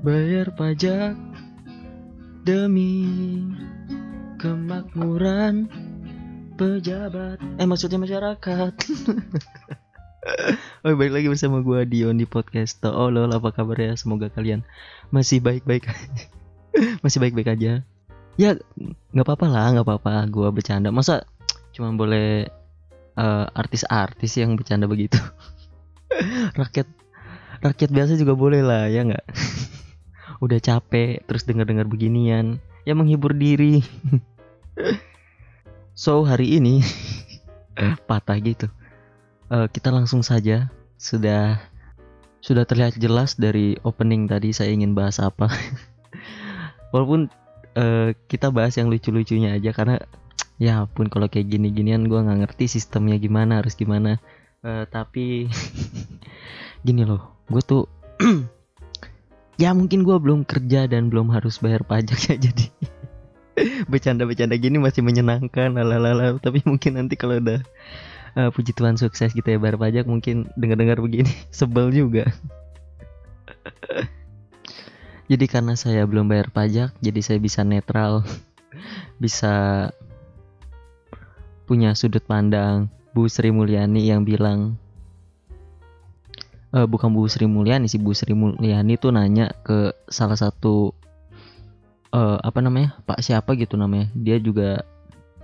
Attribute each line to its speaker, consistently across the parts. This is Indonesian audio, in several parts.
Speaker 1: Bayar pajak demi kemakmuran pejabat. Eh maksudnya masyarakat. Oh balik lagi bersama gua Dion di podcast Oh lol. Apa kabar ya? Semoga kalian masih baik-baik Masih baik-baik aja. Ya nggak apa-apa lah nggak apa-apa. Gua bercanda. Masa cuma boleh eh, artis-artis yang bercanda begitu? Rakyat Rakyat biasa juga boleh lah ya nggak Udah capek terus denger-dengar beginian Ya menghibur diri. So hari ini Patah gitu. Eh, kita langsung saja. Sudah sudah terlihat jelas dari opening tadi saya ingin bahas apa. Walaupun eh, kita bahas yang lucu-lucunya aja karena ya pun kalau kayak gini-ginian gua nggak ngerti sistemnya gimana harus gimana. Eh, tapi gini loh gue tuh ya mungkin gua belum kerja dan belum harus bayar pajak ya jadi bercanda-bercanda gini masih menyenangkan lalala tapi mungkin nanti kalau udah eh, puji Tuhan sukses gitu ya bayar pajak mungkin dengar-dengar begini sebel juga. Jadi karena saya belum bayar pajak jadi saya bisa netral bisa punya sudut pandang Bu Sri Mulyani yang bilang eh bukan Bu Sri Mulyani sih Bu Sri Mulyani tuh nanya ke salah satu eh apa namanya Pak siapa gitu namanya. Dia juga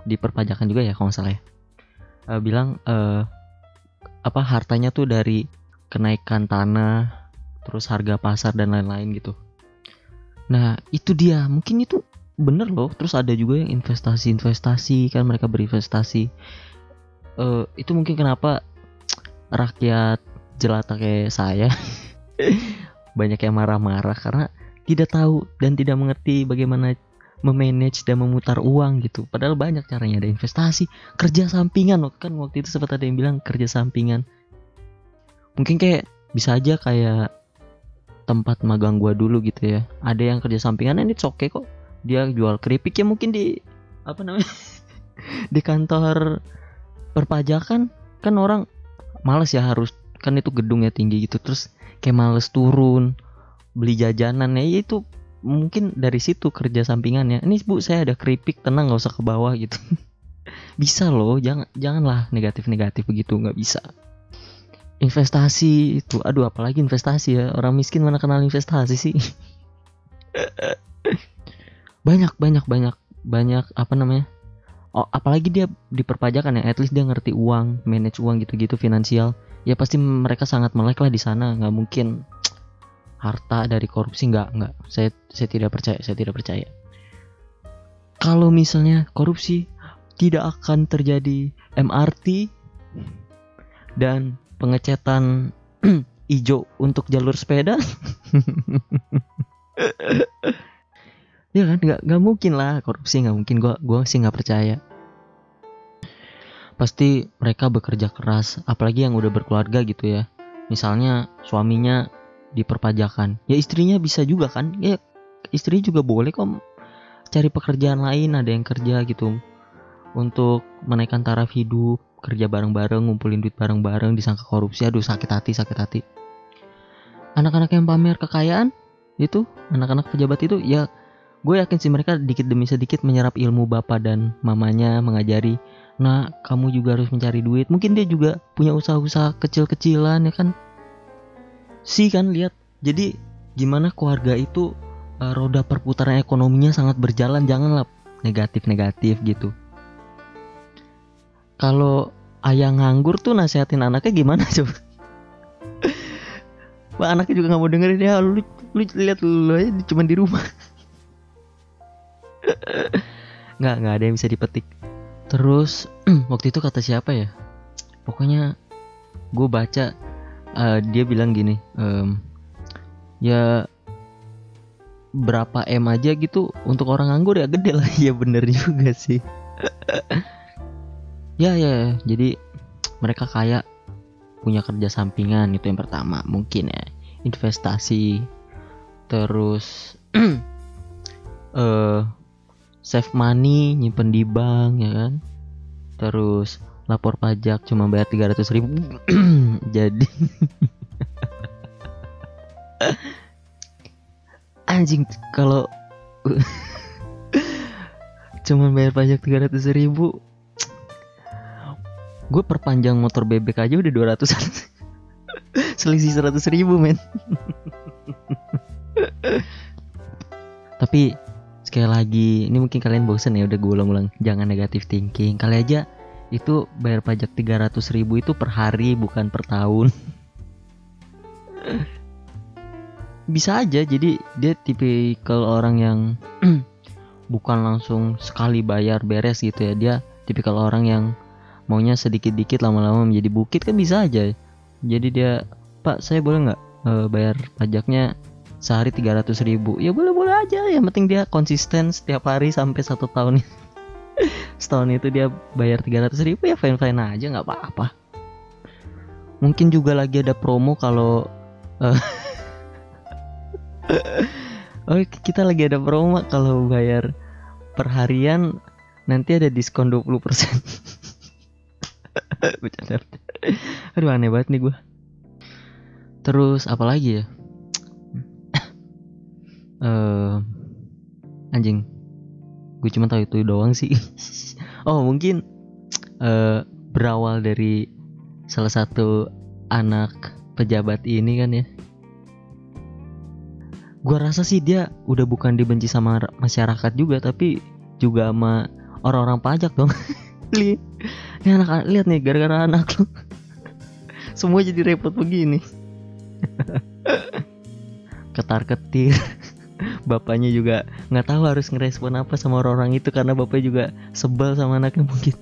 Speaker 1: di perpajakan juga ya kalau nggak salah ya. Eh, bilang eh apa hartanya tuh dari kenaikan tanah terus harga pasar dan lain-lain gitu. Nah itu dia. Mungkin itu bener loh. Terus ada juga yang investasi-investasi kan mereka berinvestasi. Eh itu mungkin kenapa rakyat jelata kayak saya banyak yang marah-marah karena tidak tahu dan tidak mengerti bagaimana memanage dan memutar uang gitu. Padahal banyak caranya ada investasi, kerja sampingan loh kan waktu itu sempat ada yang bilang kerja sampingan. Mungkin kayak bisa aja kayak tempat magang gua dulu gitu ya. Ada yang kerja sampingan ini oke kok. Dia jual keripik ya mungkin di apa namanya? di kantor perpajakan kan orang males ya harus kan itu gedungnya tinggi gitu terus kayak males turun beli jajanan ya itu mungkin dari situ kerja sampingannya ini bu saya ada keripik tenang nggak usah ke bawah gitu. Bisa loh jangan janganlah negatif negatif begitu nggak bisa. Investasi itu aduh apalagi investasi ya. Orang miskin mana kenal investasi sih? Banyak banyak banyak banyak apa namanya? Oh, apalagi dia di perpajakan ya at least dia ngerti uang manage uang gitu-gitu finansial ya pasti mereka sangat melek lah di sana. Nggak mungkin harta dari korupsi nggak nggak. Saya saya tidak percaya saya tidak percaya. Kalau misalnya korupsi tidak akan terjadi MRT dan pengecetan hijau untuk jalur sepeda. Ya kan? Nggak nggak mungkin lah korupsi nggak mungkin. Gua gua sih nggak percaya pasti mereka bekerja keras apalagi yang udah berkeluarga gitu ya. Misalnya suaminya di perpajakan ya istrinya bisa juga kan? Ya istri juga boleh kok cari pekerjaan lain ada yang kerja gitu. Untuk menaikkan taraf hidup kerja bareng-bareng ngumpulin duit bareng-bareng disangka korupsi aduh sakit hati sakit hati. Anak-anak yang pamer kekayaan itu anak-anak pejabat itu ya gue yakin sih mereka dikit demi sedikit menyerap ilmu bapak dan mamanya mengajari nah kamu juga harus mencari duit. Mungkin dia juga punya usaha-usaha kecil-kecilan ya kan? Sih kan lihat. Jadi gimana keluarga itu eh, roda perputaran ekonominya sangat berjalan. Janganlah negatif-negatif gitu. Kalau ayah nganggur tuh nasehatin anaknya gimana coba? Wah anaknya juga nggak mau dengerin. Ya lu lu lihat lu aja cuma di rumah. Nggak nggak ada yang bisa dipetik terus waktu itu kata siapa ya? Pokoknya gue baca eh, dia bilang gini em, ya berapa m aja gitu untuk orang nganggur ya gede lah. Ya bener juga sih. Ya ya jadi mereka kaya punya kerja sampingan itu yang pertama mungkin ya investasi. Terus eh save money nyimpen di bank ya kan? Terus lapor pajak cuma bayar 300 ribu. Jadi anjing kalau cuman bayar pajak tiga ratus ribu gue perpanjang motor bebek aja udah 200 selisih seratus ribu men. Tapi sekali lagi. Ini mungkin kalian bosen ya udah gue ulang-ulang. Jangan negatif thinking. Kali aja itu bayar pajak 300 ribu itu per hari bukan per tahun. Bisa aja jadi dia tipikal orang yang bukan langsung sekali bayar beres gitu ya. Dia tipikal orang yang maunya sedikit-dikit lama-lama menjadi bukit kan bisa aja. Jadi dia pak saya boleh nggak uh, bayar pajaknya sehari 300 ribu? Ya boleh-boleh aja yang penting dia konsisten setiap hari sampai satu tahun. Setahun itu dia bayar 300 ribu ya fine-fine aja nggak apa-apa. Mungkin juga lagi ada promo kalau uh, oh kita lagi ada promo kalau bayar per harian nanti ada diskon 20% bercanda aduh aneh banget nih gue terus apa lagi ya? Uh, anjing. Gue cuma tahu itu doang sih. Oh mungkin uh, berawal dari salah satu anak pejabat ini kan ya. Gue rasa sih dia udah bukan dibenci sama masyarakat juga tapi juga sama orang-orang pajak dong. Lihat ini anak lihat nih gara-gara anak lu. Semua jadi repot begini. Ketar ketir bapaknya juga nggak tahu harus ngerespon apa sama orang-orang itu karena bapaknya juga sebel sama anaknya mungkin.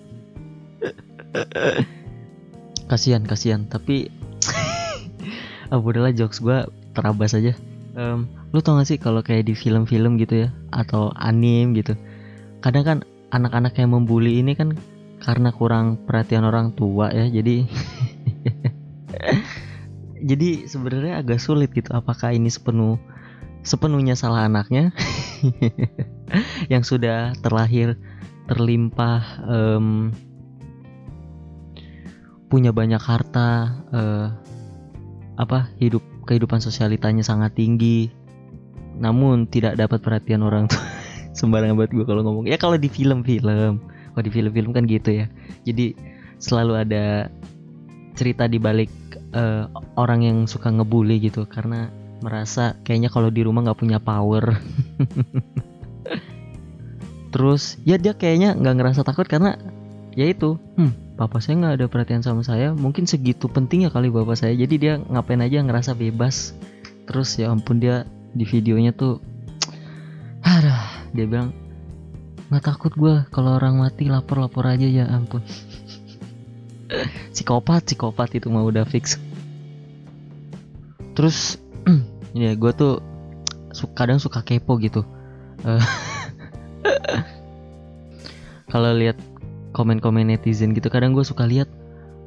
Speaker 1: Kasihan kasihan tapi ah udahlah jokes gue terabas aja. Um, lu tau gak sih kalau kayak di film-film gitu ya atau anim gitu kadang kan anak-anak yang membuli ini kan karena kurang perhatian orang tua ya jadi jadi sebenarnya agak sulit gitu apakah ini sepenuh sepenuhnya salah anaknya yang sudah terlahir terlimpah um, punya banyak harta uh, apa hidup kehidupan sosialitanya sangat tinggi. Namun tidak dapat perhatian orang tua sembarangan buat gue kalau ngomong. Ya kalau di film-film. Kalau di film-film kan gitu ya. Jadi selalu ada cerita di balik uh, orang yang suka ngebully gitu. Karena merasa kayaknya kalau di rumah nggak punya power. Terus ya dia kayaknya nggak ngerasa takut karena ya itu hmm. papa saya nggak ada perhatian sama saya mungkin segitu pentingnya kali bapak saya jadi dia ngapain aja ngerasa bebas. Terus ya ampun dia di videonya tuh ada dia bilang nggak takut gue kalau orang mati lapor lapor aja ya ampun. Psikopat psikopat itu mah udah fix. Terus ya gue tuh kadang suka kepo gitu. Uh, kalau lihat komen-komen netizen gitu kadang gue suka lihat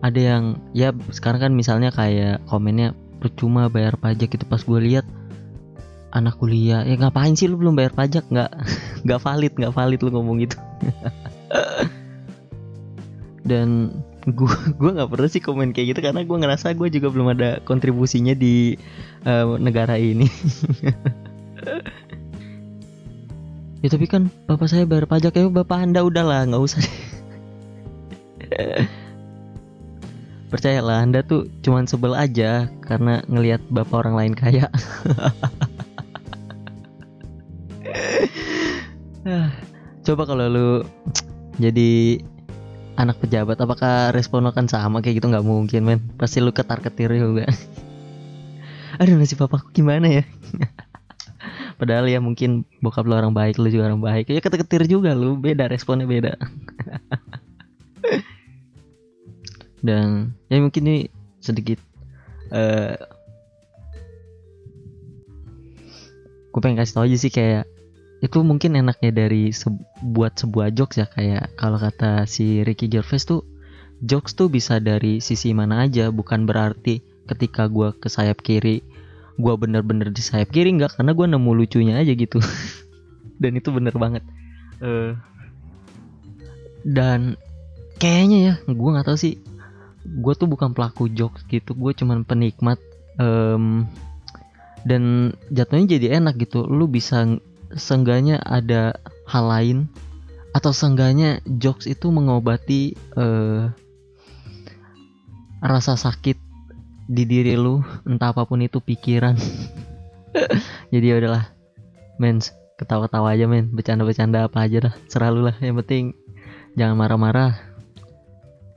Speaker 1: ada yang ya sekarang kan misalnya kayak komennya percuma bayar pajak itu pas gue lihat anak kuliah ya ngapain sih lu belum bayar pajak? Nggak nggak valid nggak valid lu ngomong gitu. Dan gue gue nggak pernah sih komen kayak gitu karena gue ngerasa gue juga belum ada kontribusinya di uh, negara ini. Ya tapi kan bapak saya bayar pajak ya bapak anda udahlah nggak usah percayalah anda tuh cuman sebel aja karena ngelihat bapak orang lain kaya. Coba kalau lu jadi anak pejabat apakah respon kan sama kayak gitu? Nggak mungkin men. Pasti lu ketar ketir juga. Aduh nasib papaku gimana ya? Padahal ya mungkin bokap lu orang baik lu juga orang baik. Ya ketar ketir juga lu. Beda responnya beda. Dan ya mungkin ini sedikit uh, gue pengen kasih tau aja sih kayak itu mungkin enaknya dari se buat sebuah jokes ya kayak kalau kata si Ricky Gervais tuh jokes tuh bisa dari sisi mana aja bukan berarti ketika gue ke sayap kiri gue bener-bener di sayap kiri nggak karena gue nemu lucunya aja gitu. Dan itu bener banget. Uh, dan kayaknya ya gue nggak tahu sih gue tuh bukan pelaku jokes gitu gue cuman penikmat um, dan jatuhnya jadi enak gitu. Lu bisa seenggaknya ada hal lain. Atau seenggaknya jokes itu mengobati eh, rasa sakit di diri lu entah apa pun itu pikiran. Jadi ya udahlah mens ketawa-tawa aja men. Bercanda-bercanda apa aja dah serah lu lah. Yang penting jangan marah-marah.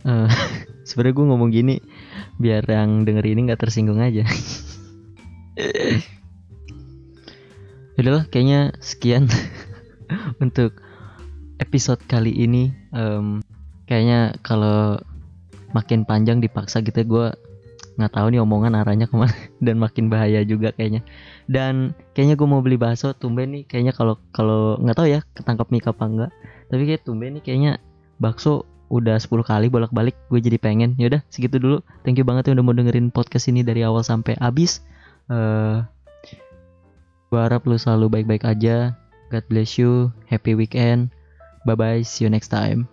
Speaker 1: Eh, sebenarnya gue ngomong gini biar yang denger ini nggak tersinggung aja Udahlah kayaknya sekian untuk episode kali ini. Em, kayaknya kalau makin panjang dipaksa gitu gue nggak tahu nih omongan arahnya ke mana dan makin bahaya juga kayaknya. Dan kayaknya gue mau beli bakso tumben nih kayaknya kalau kalau nggak tahu ya ketangkap mik apa enggak tapi kayak tumben nih kayaknya bakso udah 10 kali bolak-balik gue jadi pengen. Yaudah segitu dulu. Thank you banget ya udah mau dengerin podcast ini dari awal sampai habis. Eh gue harap lu selalu baik-baik aja. God bless you. Happy weekend. Bye bye see you next time